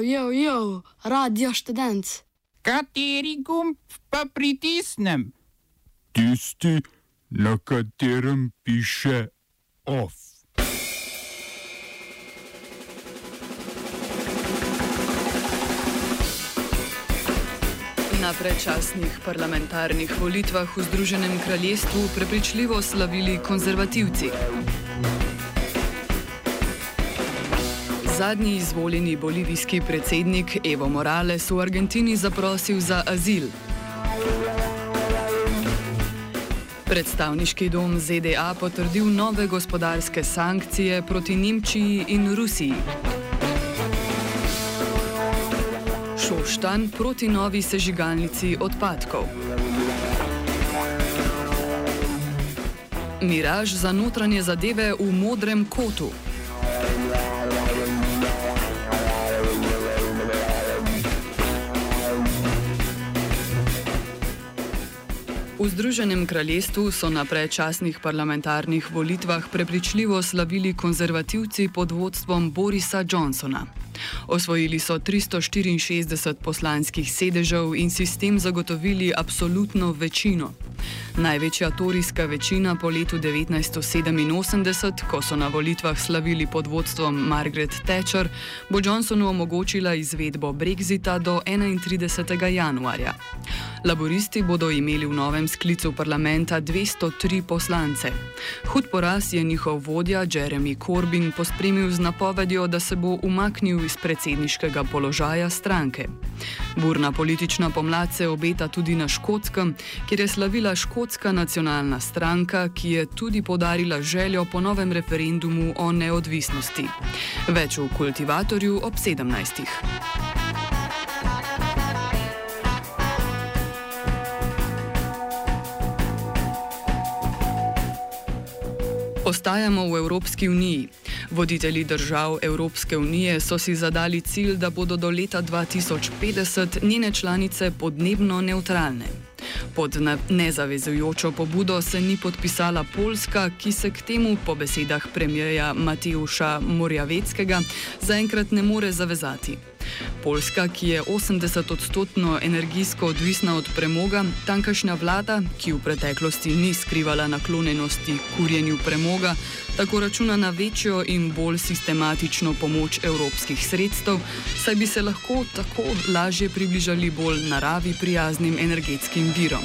jo, jo, radio študent. Kateri gumb pa pritisnem? Tisti, na katerem piše OF. Na predčasnih parlamentarnih volitvah v Združenem kraljestvu prepričljivo slavili konzervativci. Zadnji izvoljeni bolivijski predsednik Evo Morales v Argentini zaprosil za azil. Predstavniški dom ZDA potrdil nove gospodarske sankcije proti Nemčiji in Rusiji. Šoštan proti novi sežigalnici odpadkov. Miraž za notranje zadeve v modrem kotu. V Združenem kraljestvu so na predčasnih parlamentarnih volitvah prepričljivo slavili konzervativci pod vodstvom Borisa Johnsona. Osvojili so 364 poslanskih sedežev in si s tem zagotovili absolutno večino. Največja torijska večina po letu 1987, ko so na volitvah slavili pod vodstvom Margaret Thatcher, bo Johnsonu omogočila izvedbo Brexita do 31. januarja. Laboristi bodo imeli v novem sklicu parlamenta 203 poslance. Hud poraz je njihov vodja Jeremy Corbyn pospremil z napovedjo, da se bo umaknil iz predsedniškega položaja stranke. Burna politična pomlad se obeta tudi na Škotskem, kjer je slavila Škotska nacionalna stranka, ki je tudi podarila željo po novem referendumu o neodvisnosti. Več v kultivatorju ob 17. Ostajamo v Evropski uniji. Voditelji držav Evropske unije so si zadali cilj, da bodo do leta 2050 njene članice podnebno neutralne. Pod nezavezujočo pobudo se ni podpisala Poljska, ki se k temu po besedah premijeja Mateuša Morjaveckega zaenkrat ne more zavezati. Poljska, ki je 80-odstotno energijsko odvisna od premoga, tankašnja vlada, ki v preteklosti ni skrivala naklonjenosti kurjenju premoga, tako računa na večjo in bolj sistematično pomoč evropskih sredstev, saj bi se lahko tako lažje približali bolj naravi prijaznim energetskim virom.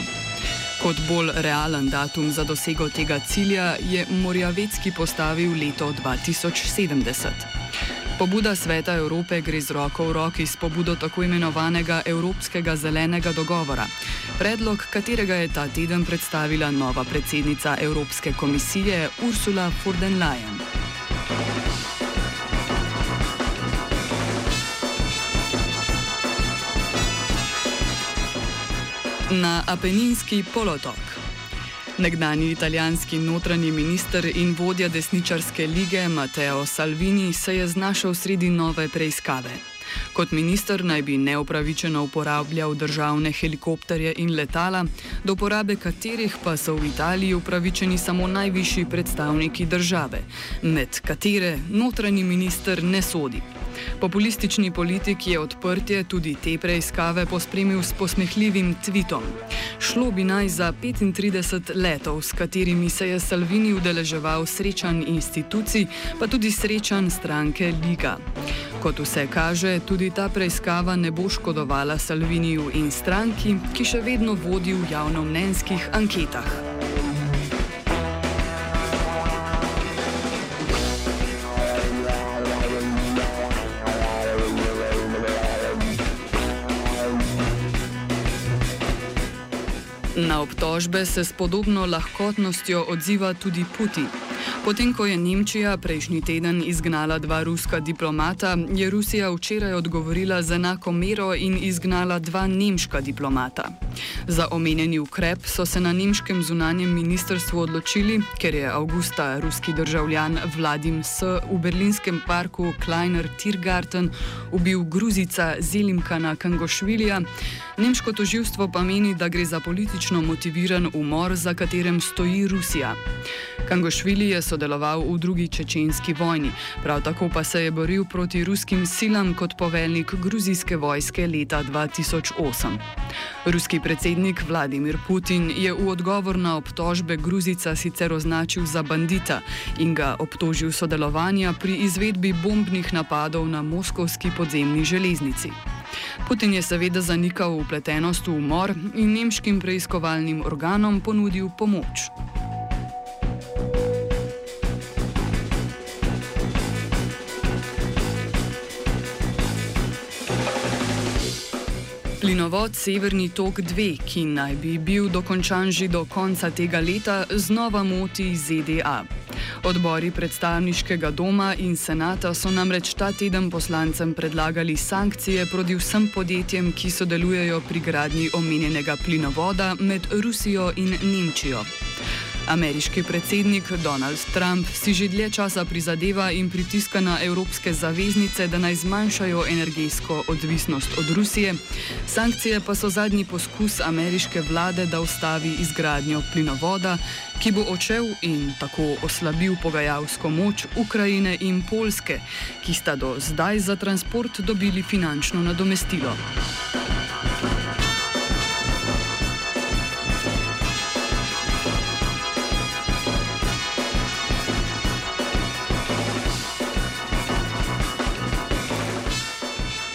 Kot bolj realen datum za dosego tega cilja je Morjavecki postavil leto 2070. Pobuda Sveta Evrope gre z roko v roki s pobudo tako imenovanega Evropskega zelenega dogovora, predlog katerega je ta teden predstavila nova predsednica Evropske komisije Ursula von der Leyen. Na Apeninski polotok. Nekdani italijanski notranji minister in vodja desničarske lige Matteo Salvini se je znašel sredi nove preiskave. Kot minister naj bi neupravičeno uporabljal državne helikopterje in letala, do uporabe katerih pa so v Italiji upravičeni samo najvišji predstavniki države, med katere notranji minister ne sodi. Populistični politik je odprtje tudi te preiskave pospremil s posmehljivim tvitom. Šlo bi naj za 35 letov, s katerimi se je Salvini udeleževal srečan institucij, pa tudi srečan stranke Liga. Kot vse kaže, tudi ta preiskava ne bo škodovala Salviniju in stranki, ki še vedno vodi v javnomnenjskih anketah. Na obtožbe se s podobno lahkotnostjo odziva tudi Putin. Potem, ko je Nemčija prejšnji teden izgnala dva ruska diplomata, je Rusija včeraj odgovorila z enako mero in izgnala dva nemška diplomata. Za omenjeni ukrep so se na nemškem zunanjem ministrstvu odločili, ker je avgusta ruski državljan Vladim S. v berlinskem parku Kleiner Tiergarten ubil gruzica Zelimkana Kangošvilja. Nemško toživstvo pa meni, da gre za politično motiviran umor, za katerem stoji Rusija. Kangošvili je sodeloval v drugi čečenski vojni, prav tako pa se je boril proti ruskim silam kot poveljnik gruzijske vojske leta 2008. Ruski predsednik Vladimir Putin je v odgovor na obtožbe Gruzica sicer označil za bandita in ga obtožil sodelovanja pri izvedbi bombnih napadov na moskovski podzemni železnici. Putin je seveda zanikal upletenost v umor in nemškim preiskovalnim organom ponudil pomoč. Plinovod Severni tok 2, ki naj bi bil dokončan že do konca tega leta, znova moti ZDA. Odbori predstavniškega doma in senata so namreč ta teden poslancem predlagali sankcije proti vsem podjetjem, ki sodelujejo pri gradnji omenjenega plinovoda med Rusijo in Nemčijo. Ameriški predsednik Donald Trump si že dlje časa prizadeva in pritiska na evropske zaveznice, da naj zmanjšajo energetsko odvisnost od Rusije. Sankcije pa so zadnji poskus ameriške vlade, da ustavi izgradnjo plinovoda, ki bo odšel in tako oslabil pogajalsko moč Ukrajine in Polske, ki sta do zdaj za transport dobili finančno nadomestilo.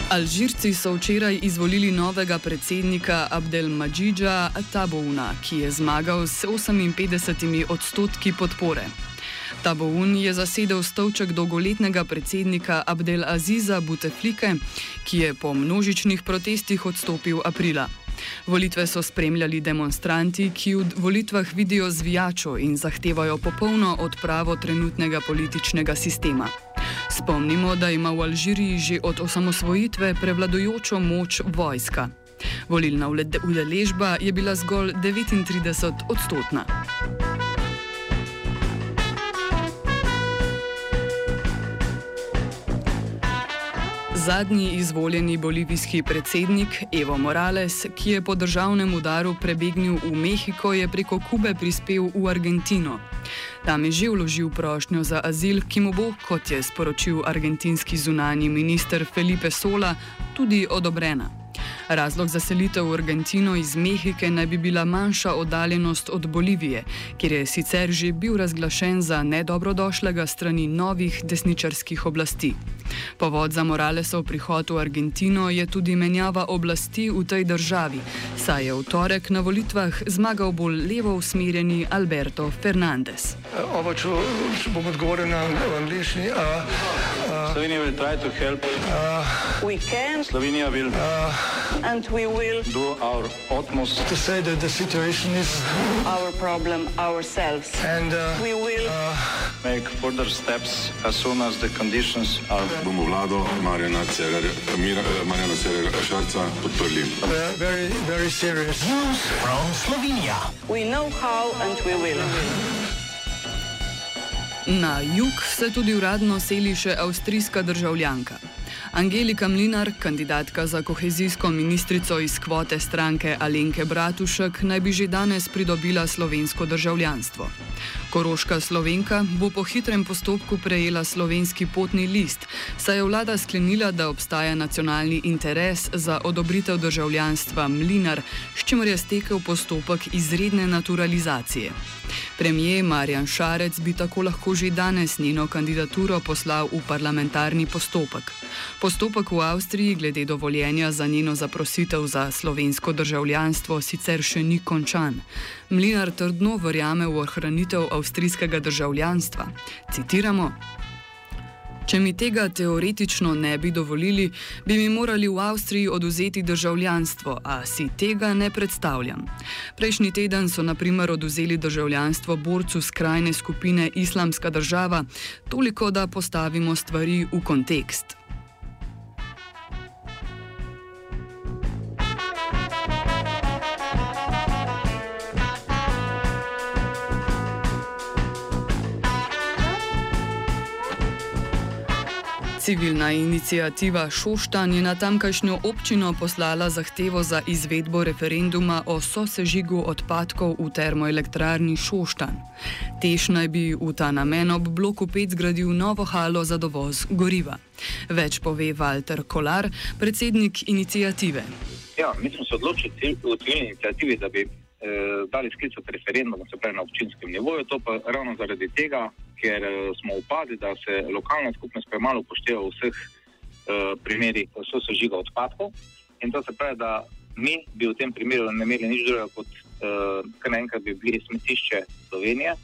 Alžirci so včeraj izvolili novega predsednika Abdelmadžidža Tabouna, ki je zmagal s 58 odstotki podpore. Taboun je zasedel stolček dolgoletnega predsednika Abdelaziza Buteflike, ki je po množičnih protestih odstopil aprila. Volitve so spremljali demonstranti, ki v volitvah vidijo zvijačo in zahtevajo popolno odpravo trenutnega političnega sistema. Spomnimo, da ima v Alžiriji že od osamosvojitve prevladujočo moč vojska. Volilna udeležba je bila zgolj 39 odstotna. Zadnji izvoljeni bolivijski predsednik Evo Morales, ki je po državnem udaru prebegnil v Mehiko, je preko Kube prispel v Argentino. Tam je že vložil prošnjo za azil, ki mu bo, kot je sporočil argentinski zunani minister Felipe Sola, tudi odobrena. Razlog za selitev v Argentino iz Mehike naj bi bila manjša oddaljenost od Bolivije, kjer je sicer že bil razglašen za nedobrodošlega strani novih desničarskih oblasti. Povod za Moralesov prihod v Argentino je tudi menjava oblasti v tej državi, saj je v torek na volitvah zmagal bolj levo usmerjeni Alberto Fernandez. Ovo, če bom odgovoril na angliški. Slovenija bo poskušala pomagati. Slovenija bo naredila svoj utmost, da bo rekla, da je situacija naš problem, sami. In da bomo naredili nadaljnje korake, as soon as the conditions are. Bomo vlado Marjana Cererera Šarca podprli. Very, very serious. News from Slovenija. We know how and we will. Na jug se tudi uradno seli še avstrijska državljanka. Angelika Mlinar, kandidatka za kohezijsko ministrico iz kvote stranke Alenke Bratušek, naj bi že danes pridobila slovensko državljanstvo. Koroška slovenka bo po hitrem postopku prejela slovenski potni list, saj je vlada sklenila, da obstaja nacionalni interes za odobritev državljanstva Mlinar, s čimer je stekel postopek izredne naturalizacije. Premijer Marjan Šarec bi tako lahko že danes njeno kandidaturo poslal v parlamentarni postopek. Postopek v Avstriji glede dovoljenja za njeno zaprositev za slovensko državljanstvo sicer še ni končan. Mlinar trdno verjame v ohranitev avstrijskega državljanstva. Citiramo. Če mi tega teoretično ne bi dovolili, bi mi morali v Avstriji oduzeti državljanstvo, a si tega ne predstavljam. Prejšnji teden so naprimer oduzeli državljanstvo borcu skrajne skupine Islamska država, toliko da postavimo stvari v kontekst. Civilna inicijativa Šoštan je na tamkajšnjo občino poslala zahtevo za izvedbo referenduma o sosežigu odpadkov v termoelektrarni Šoštan. Tež naj bi v ta namen ob bloku 5 zgradil novo halo za dovoz goriva. Več pove Walter Kolar, predsednik inicijative. Ja, mi smo se odločili v civilni inicijativi, da bi eh, dali sklicati referendum, se pravi na občinskem nivoju. To pa ravno zaradi tega, ker eh, smo upadli, da se lokalna skupnost premalo upošteva v vseh eh, primerih sosežiga odpadkov. In to se pravi, da mi bi v tem primeru ne imeli nič drugega kot eh, kar naenkrat bi bili smetišče Slovenije.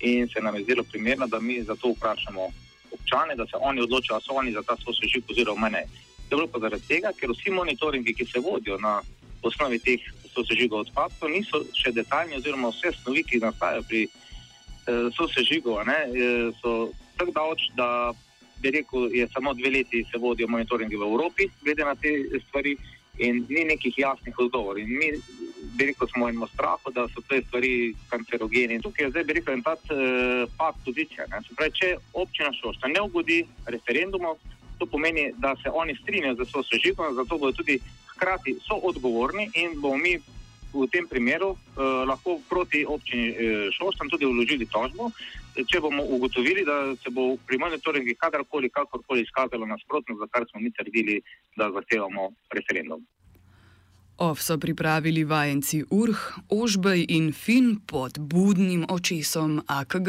In se nam je zdelo primerno, da mi za to vprašamo občane, da se oni odločijo, ali so oni za ta sosežig oziroma ne. Zaradi tega, ker vsi monitoringi, ki se vodijo na osnovi teh sosežigov odpadkov, niso še detaljni, oziroma vse snovi, ki nastajajo pri eh, sosežigu, eh, so tako daleč, da bi rekel, je samo dve leti se vodijo monitoringi v Evropi, glede na te stvari, in ni nekih jasnih odgovorov. In mi, bi rekel, smo imeli strah, da so te stvari kancerogene. In tukaj je zdaj, bi rekel, en tak eh, pad pozicije. Se pravi, če občina Šošta ne ugodi referendumov, to pomeni, da se oni strinjajo za sosežigom, zato bodo tudi hkrati soodgovorni in bomo mi v tem primeru eh, lahko proti občini eh, Šoštan tudi vložili tožbo, če bomo ugotovili, da se bo pri monitoringu kadarkoli, kakorkoli izkazalo nasprotno, za kar smo mi trdili, da zahtevamo referendum. OF so pripravili vajenci Urh, Ožbej in Fin pod budnim očesom AKG.